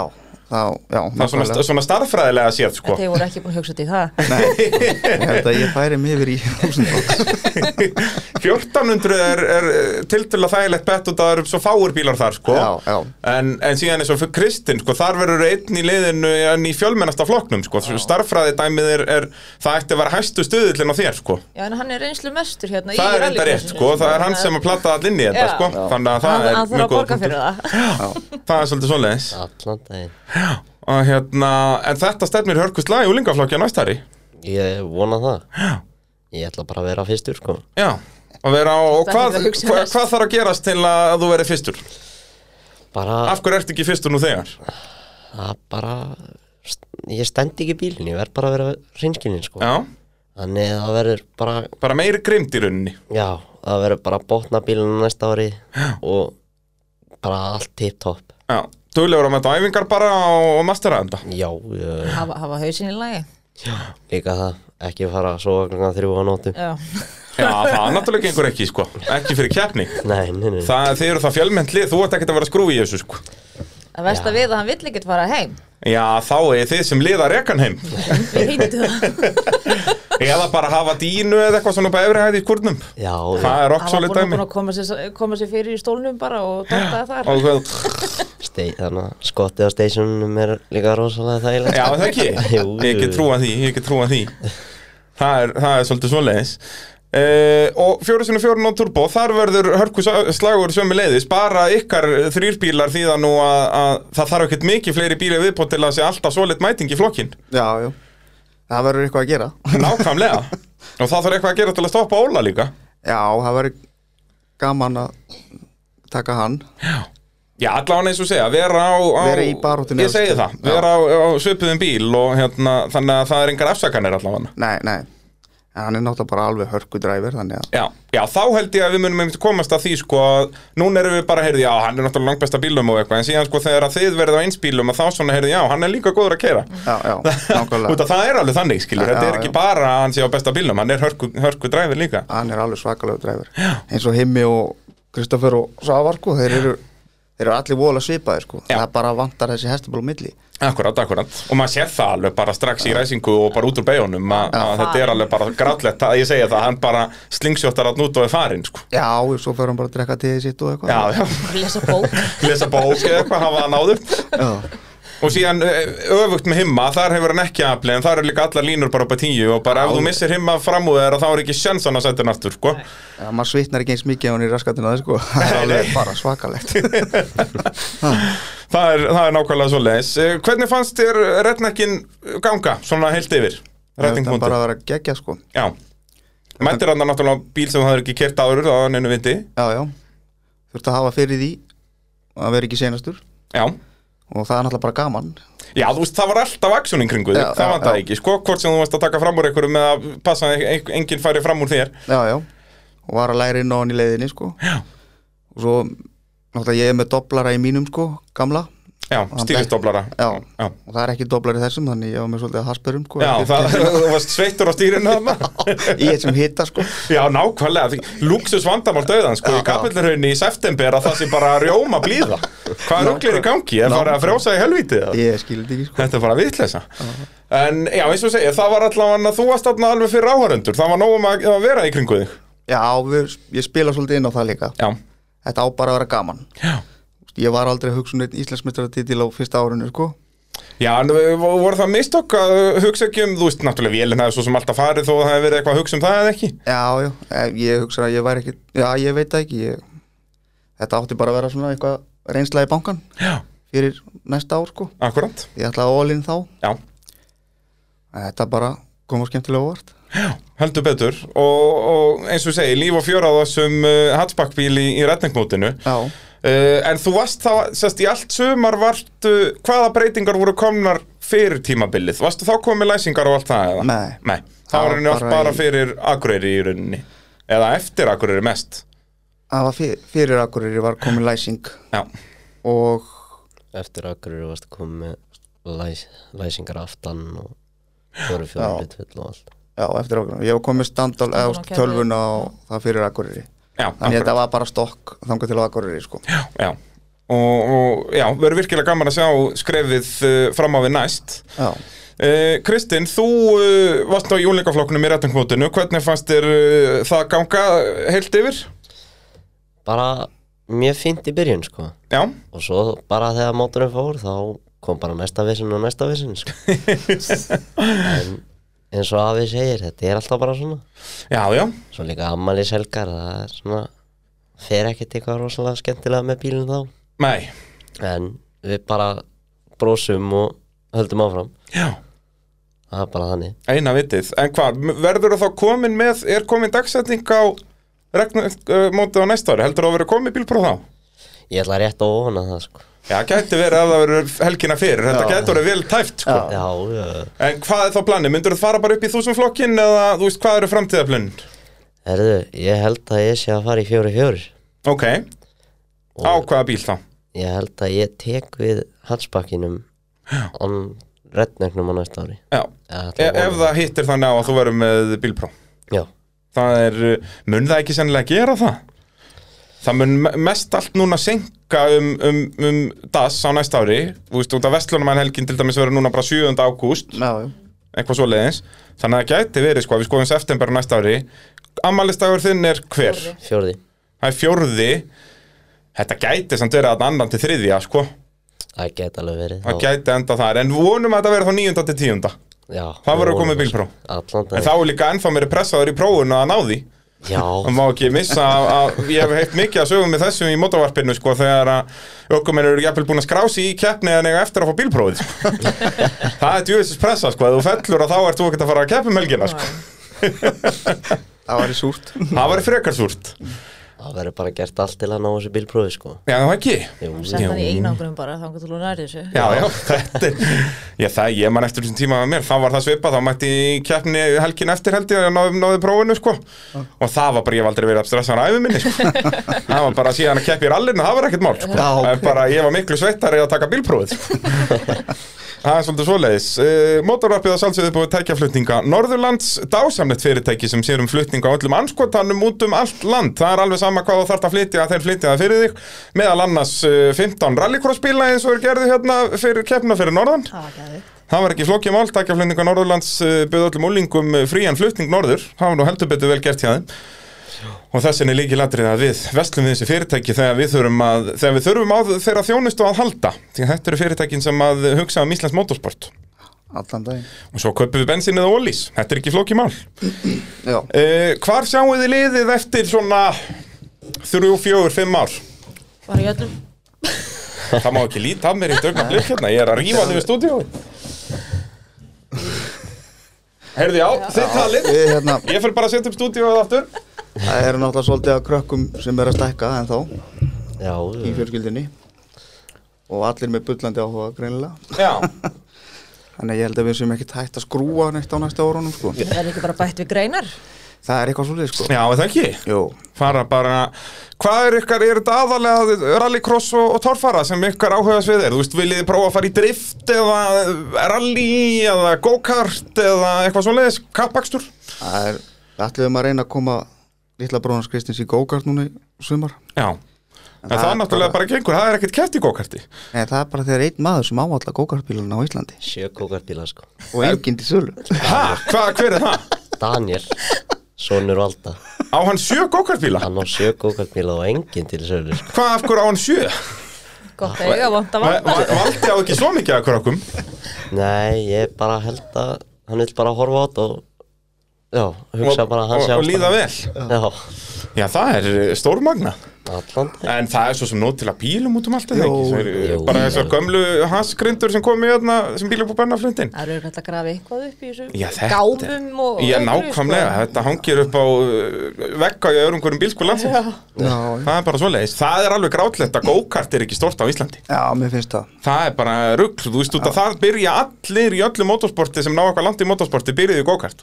þá, já, Það er svona, svona starffræðilega séð, sko. Þeir voru ekki búin að hugsa í það. Nei, ég held að ég færi mig yfir í þúsundflokks 1400 er, er tiltölu þægilegt bett og það eru svo fáur bílar þar, sko. Já, já. En, en síðan eins og fyrir Kristinn, sko, þar verður einn í liðinu en í fjölmennasta flokknum, sko. Starffræði dæmið er, er, það ætti að vera hæstu stuðillin á þér, sko. Já, en hann er reynslu mestur hérna Það er enda rétt, sko, það er hann sem að platta all inn í þetta, sko. Þannig að það er mjög að góð það. Er svolítið og hérna, en þetta stefnir hörkust lag í úlingaflokki á næstari. Ég vona það. Ég ætla bara að vera fyrstur sko. Já, og vera á, og hvað, að hvað, hvað þarf að gerast til að þú verið fyrstur? bara, Af hverju ertu ekki fyrstur nú þegar? það bara ég stend ekki í bílinn, ég verð bara að vera hreinskilin sko. Já, þannig að það verður bara bara meiri grimd í rauninni. Já, það verður bara að botna bílinn næsta ári og bara allt tip-top. Já, duglegur að mæta æfingar bara og, mastera þetta já, ég, hafa, hafa hausinn í lagi. Líka það ekki fara svo klokkan þrjú á nótum Já, Já, það náttúrulega gengur ekki, sko. Ekki fyrir keppni. Nei, nei, nei, Það, þið eru það fjölmennt lið, þú ert ekkert að vera að skrúfi í þessu, sko. Að versta Já. við að hann vill ekkert fara heim. Já, þá er þið sem liða rekan heim. Við hýttu það. Eða bara hafa dínu eða eitthvað svona bara efri hæði í kurnum já, Það já, er Hann okk var svolítið búin að, dæmi. búin að koma, sér, koma sér fyrir í stólnum bara og dottaði þar. Og hvað, að skottið á stationum er líka rosalega þægilegt. Já það ekki? Ég jú. get trúa því, ég get trúa því. Það er, það er svolítið svoleiðis. Uh, og fjóru sinni fjóru nót turbo þar verður hörku slagur sömu leiðis bara ykkar þrýrbílar því að nú að, að það þarf ekkert mikið fleiri bíli viðbót til að sé alltaf svoleitt mæting í flokkin Já, já, það verður eitthvað að gera. Nákvæmlega. Og það þarf eitthvað að gera til að stoppa Óla líka. Já, það verður gaman að taka hann. Já, allavega eins og segja, vera á, á Vera í baráttunni Ég segi það, vera á, á svipuðum bíl og hérna, þannig að það er engar afsakanir allavega. Nei, nei, en hann er náttúrulega bara alveg hörkudræfir Þannig að, Já, já, þá held ég að við munum komast að því sko að núna erum við bara, heyrði, já, hann er náttúrulega langt besta bílum og eitthvað en síðan sko þegar þið verðið á eins bílum að þá svona, heyrði, já, hann er líka góður að kera já, já, nákvæmlega. Það er alveg þannig, skilur, Já, þetta já, er ekki já. bara að hann sé á besta bílum, hann er hörku, hörku dræfir líka. Hann er alveg svakalegu dræfir Eins og Himmi og Kristoffer og Svavar, sko Þeir eru, þeir eru allir voðalega svipaðir, sko. Já. Það bara vantar þessi hestaból milli. Akkurat, akkurat, og maður sér það alveg bara strax í ræsingu og bara út úr beigjónum að, að þetta er alveg bara grátlegt að ég segja það, hann bara slingsjóttar að nút og er farinn, sko. Já, og svo fer hann bara að drekka til sitt og eitthvað. Já, já, Lesa bók. Lesa bók eða eitthvað, hafa það náður já. Og síðan eh, öfugt með himma, þar hefur hann ekki afli en þar er líka allar línur bara upp á tíu og bara ef þú missir himma fram úr þér þá er ekki sjansan að setja hann aftur, sko. Já, maður svitnar ekki eins mikið á hann í raskatuna sko. það er alveg bara svakalegt. Það, er, það er nákvæmlega svo leiðis Hvernig fannst þér retnekkin ganga, svona heilt yfir? það Retningmóti? bara að vera geggja sko. Já. Mættir hann náttúrulega bíl sem það er ekki kert áður á nennu viti. Já, já, þurfti að hafa fyrir því að vera ekki senastur Já og það er náttúrulega bara gaman Já, þú veist, það var alltaf aksjón í kringu þig, það það já. ekki, sko, hvort sem þú varst að taka fram úr einhverju með að passa að enginn færi fram úr þér já, já, og var að læra inn á hann í leiðinni sko. Já. og svo náttúrulega ég er með doblara í mínum sko, gamla Já. Já. og það er ekki doblar í þessum þannig ég var með svolítið að hasperum sko, Já, það, varst sveittur á stýrinu í þessum hitta sko. Já, nákvæmlega, því luxus vandamál döðan sko, Já, í kapillurhraunni í september að það sé bara rjóma blíða Hvað er ruglir í gangi? Er farið að frjósa í helvítið? eða? ég skildi ekki sko. Þetta er bara vitleysa En já, eins og segja, það var allavega þú varst þarna alveg fyrir áhörundur Það var nógum að, að vera í kringu þig já, við, ég spila svolítið inn á það líka Já, þetta á bara að vera gaman já ég var aldrei að hugsa um einn Íslandsmeistaratitil á fyrsta árunni sko. Já, en voru það mistokk að hugsa ekki um, þú veist, náttúrulega vélinn hefði svo sem alltaf farið þó að það hefði verið eitthvað að hugsa um það eða ekki? Já, já, eh, ég hugsa að ég væri ekki Já, ég veit það ekki ég, Þetta átti bara að vera svona eitthvað reynsla í bankan Já, fyrir næsta ár sko. Akkurat, Ég ætla að ólinn þá. Já, En Þetta bara kom á skemmtilega óvart. Heldur betur. Og, og eins og segi, líf og á þessum uh, hatsbakkbíl í, í retningmótinu Já, uh, En þú varst þá, sérst, í allt sumar varstu, hvaða breytingar voru komnar fyrir tímabilið? Varstu þá komið læsingar og allt það eða? Nei. Nei, það var var henni allt bara í- fyrir Akureyri í rauninni. Eða eftir Akureyri mest. Það var fyr, fyrir Akureyri var komin læsing. Já, og eftir akkur varst með læs, læsingar aftan og Já. hlutfull og allt. Já, eftir ákveðum, ég hef komið standal eða tölvuna og það fyrir Akureyri Þannig að þetta var bara stokk þangað til á Akureyri sko. Já, og, og já, verður virkilega gaman að sjá skrefið uh, fram á við næst. Já, uh, Kristinn, þú uh, varst á júlingaflokknum í réttumkvotinu hvernig fannst þér uh, það ganga heilt yfir? bara mjög fínt í byrjun sko. Já, og svo bara þegar mótorinn fór þá kom bara næsta vissin og næsta vissin sko. en eins og Afi segir þetta er alltaf bara svona. Já, já. Svo líka ammælis helgar það er svona fer ekkert eitthvað rosalega skemmtilega með bílinn þá. Nei, en við bara brósum og höldum áfram. Já, það er bara þannig. Eina vitið. En hvað, verður það þá komin með er komin dagsetning á regn, uh, mótið á næsta ári, heldur það að vera komin bílpróf þá? ég ætla rétt að ofana það sko Já, gæti verið að það verður helgina fyrir. Þetta Já. gæti verið vel tæft, sko. Já, já, En hvað er þá planið? Myndur þú fara bara upp í þúsundflokkin eða, þú veist, hvað eru framtíðaplunn? herðu, ég held að ég sé að fara í fjóri fjóri Ok, á hvaða bíl þá? ég held að ég tek við hansbakkinum on rednecknum á næsta ári. Já, e að ef það hittir þannig á að þú verður með bílpró já, Það er, mun það ekki sennilega gera það? Það mun me- mest allt núna senka um, um, um DAS á næsta ári. Þú veist, út af Vestlunumæn helgin til dæmis verður núna bara 7. ágúst. Eitthvað svo leiðins Þannig að það gæti verið, sko, við skoðum september á næsta ári. Ammalistagur þinn er hver? Fjórði. Það er fjórði. Þetta gæti samt verið að annan til þriðja, sko. Það geta alveg verið. Það gæti enda þar, en vonum að þetta verið þá níunda til tíunda. Já, Það við komið það. allan En þá er líka ennþá meiri pressaður í prófunu að ná því Það má ekki missa að, að ég hef heitt mikið að sögum með þessum í mótavarpinu sko þegar að ökumenn eru jafnvel búin að skrási í keppni en eiga eftir að fá bílprófið sko. Það er djúðisins pressa sko, þú fellur að þá ert þú ekkert að fara að keppa um helgina sko. Það var í súrt Það væri frekar súrt það verður bara gert allt til að ná þessu bílprófi sko Já, það ekki Jú, Sett hann í Jú. einangrun bara, þá getur þú nærið þessu Já, já, þetta er ég, það, ég man eftir þessum tíma með mér, þá var það svipað þá mætti í keppni helgin eftir held ég að náði, náði prófinu sko og það var bara, ég hef aldrei verið að stressa hann æfi minni sko. það var bara síðan að keppi í rallinu það var ekkert mál sko. Já, ok. En bara, ég var miklu sveittari að taka bílprófið sko. Það er svolítið svoleiðis. Uh, Mótorvarpið að sjálfsögðu búið tækjaflutninga Norðurlands, dásamlegt fyrirtæki sem sér um flutninga á öllum anskotanum út um allt land. Það er alveg sama hvað þú þarft að flytja, þeir flytja það fyrir þig. Meðal annars uh, 15 rallycross-bíla eins og er gerði hérna fyrir keppna fyrir Norðan. Gæði Það var ekki flókjum mál, tækjaflutninga Norðurlands uh, byrði öllum úlingum frían flutning norður. Það var nú heldur betur vel gert hjá þeim. Og þessin er líki ladrið að við vestlum við þessi fyrirtæki þegar við þurfum, að, þegar við þurfum á þeirra þjónustu að halda. Því að þetta eru fyrirtækin sem að hugsa um Íslands motorsport. Allan daginn Og svo kaupum við bensin eða ólís. Þetta er ekki flókið mál. Já, Uh, hvar sjáum þið liðið eftir svona þrjú, fjögur, fimm ár? Var í öllum Það má ekki líta af mér í dögna blik hérna. Ég er að rífa þig við stúdíói. Heyrðu já, þið talið. við hérna Ég fyrir bara að setja upp stúdíóið aftur. Það eru náttúrulega svolítið að krökkum sem er að stækka en þá já, í fjölskyldinni og allir með bullandi áhuga greinilega Já. Þannig að ég held að við sem ekki hægt að skrúa neitt á næsta árunum sko Það er ekki bara bætt við greinar Það er eitthvað svolítið sko Já, er það ekki. Jú, Fara bara, hvað er ykkar, er þetta aðalega rallycross og, og torfara sem ykkar áhuga svið er? Þú veist, viljið þið prófa að fara í drift eða rally eða go-kart eða eitthvað svoleiðis, kappakstur? það er Við ætlum að reyna að koma litla brónars Kristins í go-kart núna í sumar Já. En það, það er náttúrulega bara gengur, það er ekkert keft í go-karti. Nei, það er bara þegar einn maður sem ávallar go-kartbíluna á Íslandi sjö kókartbíla sko og enginn til sölu Hæ, hvað, hver er það? Daniel, sonur Valda Á hann sjö go-kartbíla? hann á sjö kókartbíla og enginn til sölu sko. Hvað af hverju á hann sjö? Gott að eiga, vant að Va- vanta va- Valdi á ekki svo mikið að krökkum. nei, ég bara held að hann vil bara horfa át og já, hugsa og, bara að hann sé og líða ástæðan. vel. já, Já, það er stórmagna. Allan. En það er svo sem nót til að bílum út um allt eða ekki? Svo eru jú. bara þessar gömlu hasgrindur sem komu hérna sem bílum på bennaflundin. Það eru hægt að grafa eitthvað upp í Já, þessu þetta- gámum og Já, öðru, nákvæmlega, sko. þetta hangir upp á uh, vegga í öðrum hverjum bílskur landsins. Það er bara svoleiðis. Það er alveg grátlegt að go-kart er ekki stort á Íslandi. já, mér finnst það Það er bara rugl, þú veist út að það byrja allir í öllu motorsporti sem ná eitthvað langt í motorsporti byrjuði í go-kart.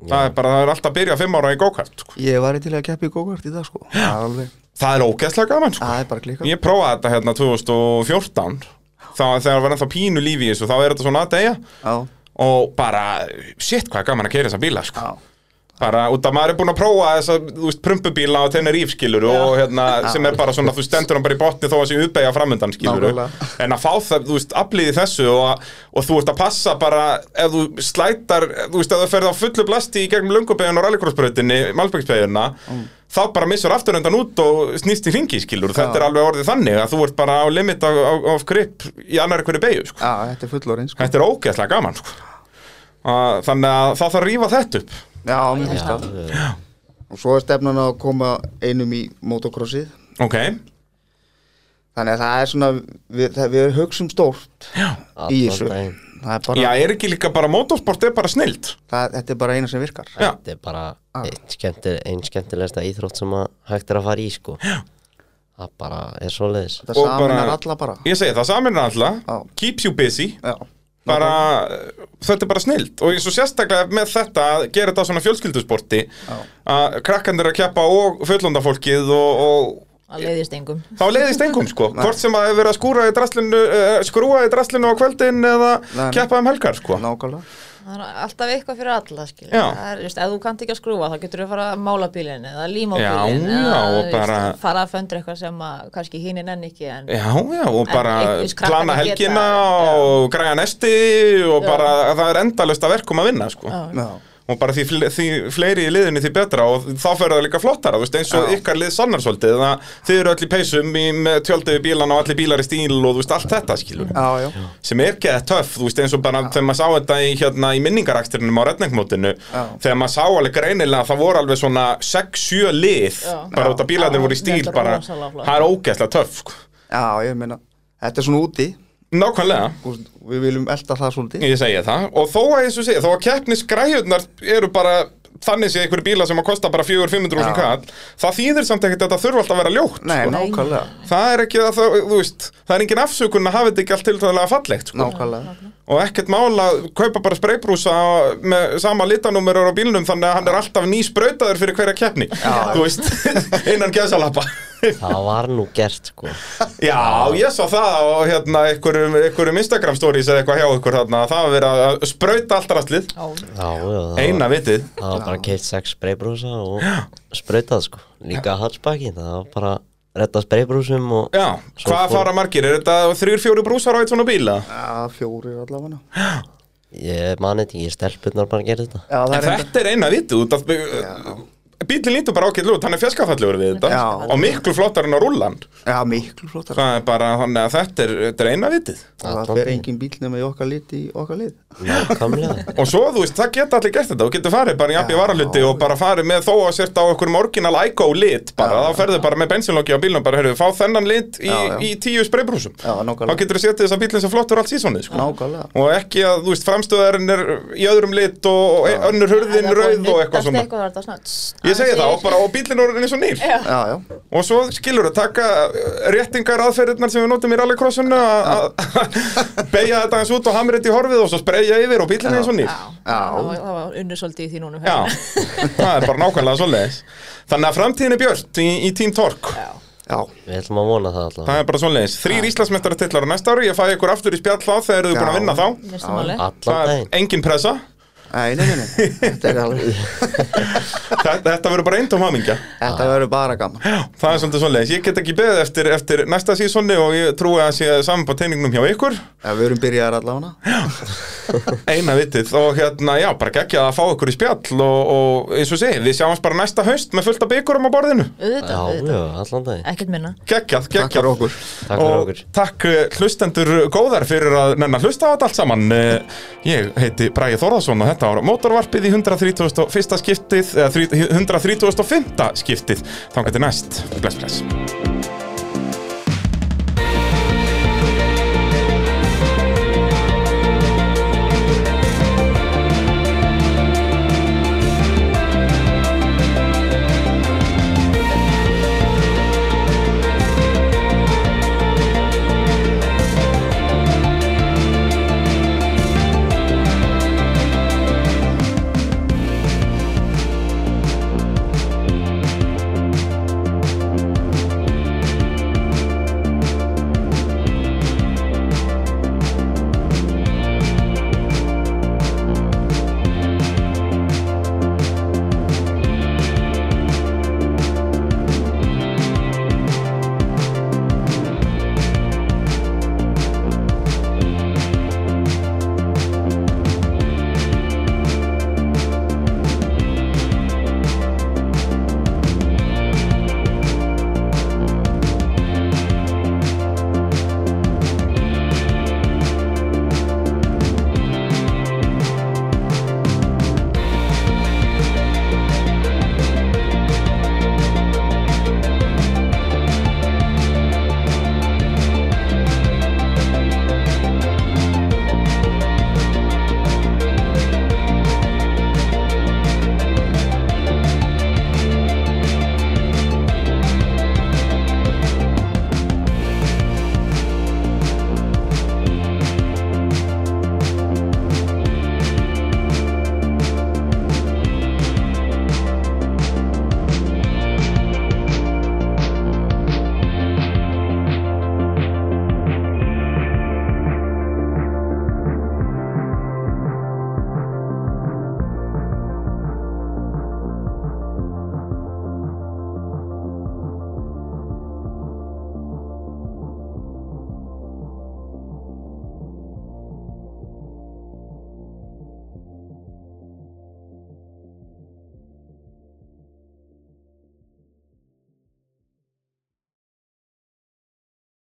Já, í. Það er bara, það er alltaf að byrja fimm ára í go-kart, sko. Ég var til að keppa í go-kart í dag sko alveg, Það er ógeðslega gaman, sko. það er bara klika Ég prófaði þetta hérna 2014 þá þegar var ennþá pínu lífi í þessu þá er þetta svona að deyja Já, og bara, shit hvað er gaman að keira þessa bíla sko. já, bara út af maður er búin að prófa þessa, þú veist, prumpubíla á Tenerife skilur og hérna, sem er bara svona, þú stendur hann bara í botni þó að sé uppeyja framundan skilur Nákvæmlega. en að fá það, þú veist, aflýði þessu og, og þú ert að passa bara ef þú slætar, þú veist, ef þú ferð á fullu blasti í gegnum lungubegin og rallycrossbrautinni Malbæksbegina, þá bara missur afturöndan út og snýst í ringi skilur þetta er alveg orðið þannig að þú ert bara á limit of, grip í annar hverju beigju sko. já, þetta er fullorinn sko. þetta er ógeðslega gaman sko. Að- þannig að það þarf að rífa þetta upp Já, mér finnst það. Já, Og svo er stefnan að koma einum í motocrossið ok, Þannig að það er svona Við, það, við hugsum stórt í allan þessu. það er bara, Já, er ekki líka bara motorsport er bara snild það, Þetta er bara eina sem virkar. Já. Þetta er bara einn skemmti, ein skemmtilegsta íþrótt sem að hægt er að fara í sko. Það bara er svoleiðis. Það Og saminar alla bara. Ég segi það, samin er alltaf Já. Keeps you busy. Já, bara, Þetta er bara snild Og eins og sérstaklega með þetta að gera þetta svona fjölskyldusporti að krakkandir að keppa og fullondafólkið og, og að leiðist engum. þá leiðist engum sko. Hvort sem að hefur verið að skúra í draslinu uh, skrúa í draslinu á kvöldin eða keppa um helgar sko. Nákvæmlega það er alltaf eitthvað fyrir alla er, ef þú kannt ekki að skrúfa þá getur þú að fara að mála bílinn eða líma bílinn já, eða bara- fara að föndra eitthvað sem að kannski hinn enn ekki en Já, já, og bara plana geta- helgina já. og græja nesti og Já. bara það er endalust að verkum að vinna sko. Já. Já, og bara því, fle- því fleiri í liðinu því betra og þá fyrir það líka flottara þú veist, eins og Já. ykkar lið sannar svolítið að þið eru öll í peysum í, með tjöldið við bílana og allir bílar í stíl og þú veist, allt þetta skilur já, já, sem er ekki töff, þú veist, eins og bara þegar maður sá þetta í, hérna, í minningaraksturinnum á redningmótinu Já. þegar maður sá alveg greinilega að það voru alveg svona 6-7 lið Já. bara út af bílarnir Já, voru í stíl bara, það er ógeðslega töff sko. já, ég meina Þetta er svona úti nákvæmlega. Og Við viljum elda það svolítið. Ég segja það. Og þó að eins og segja, þó að keppnisgræjurnar eru bara þannig sé einhverju bíla sem að kosta bara 400-500 Já. kall það þýðir samt ekkert að það þurfa alltaf að vera ljótt Nei, sko. nákvæmlega. Það er ekki að það, þú veist það er engin afsökun að hafa þetta ekki allt tiltöðlega fallegt sko. Nákvæmlega. Og ekkert mál að kaupa bara spraybrúsa með sama litanúmerur á bílnum þannig að hann er alltaf ný sprautaður fyrir hverja keppni. Þú veist, innan gæsalappa Það var nú gert sko. Já, ég sá það á hérna, einhverjum, einhverjum Instagram stories eða eitthvað hjá ykkur þarna, það var verið að sprauta allt rastlið, Já, Já, já, eina vitið. Það var bara keitt sex spraybrúsa og sprautað sko. Líka hatsbakki, það var bara redda spraybrúsum og Já, hvað fór- fara margir? Er þetta þrjur, fjóri brúsar á eitt svona bíla? Já, fjórir allavega. Ég mani þetta ekki, stelpunnar bara að gera þetta. Já, það En er þetta er eina vitið Bílinn lítur bara ákveðlega út, hann er fjeskafallegur við þetta. Já. og miklu flottar en á rúllan Já, miklu flottar Það er bara, þannig að þetta er, þetta er eina vitið Það Allan fer engin bíl nema í okkar lit í okkar lið. Nákvæmlega. Og svo, þú veist, það geta allir gert þetta. Og getur farið bara í abbi varaluti og bara farið með þó að sért á einhverjum orginal ICO lit bara, þá ferðu bara með bensinlokki á bílnum bara, heyrðu, fá þennan lit í, Já, já. í tíu spraybrúsum. Já, Þá nákvæmlega. Getur þú setið þess að segi það og, bara, og bílinn er orðinn eins og nýr Já. Já, já. Og svo skilur að taka uh, réttingar aðferðirnar sem við notum í rallycrossinu að að beigja þetta eins út og hamra þetta í horfið og svo spreyja yfir og bílinn er eins og nýr Já, það var- það var unnur svolítið í því núna. Já, það er bara nákvæmlega svoleiðis. Þannig að framtíðin er björt í, í Team Tork Já. Já, Við ætlum að vona það allavega Það er bara svoleiðis. Þrýr Íslandsmeistaratillar á næsta ári. Ég fæ ykkur aftur í spjall þá þegar eru þið búin að vinna þá. Næsta máli Allan Það er daginn. engin pressa nei, nei, nei, nei. Þetta er alveg Þetta, þetta verður bara eintóm hamingja. Þetta verður bara gaman. Það er svolítið svoleiðis. Ég get ekki beðið eftir, eftir næsta sísoni og ég trúi að sé saman på teiningnum hjá ykkur. Já, við erum byrjaðar allavega. Eina vitið. Og hérna, já, bara geggja að fá ykkur í spjall og, og eins og segi, við sjáumst bara næsta haust með fullt af byggurum á borðinu. Já, auðvitað. já, allan daginn. Ekkert minna. Geggjað, Takk geggjað. fyrir okkur. Takk fyrir okkur. takk eh, hlustendur góðar fyrir að þetta var mótorvarpið í 131. skiptið eða 135. skiptið þá getur næst, bless bless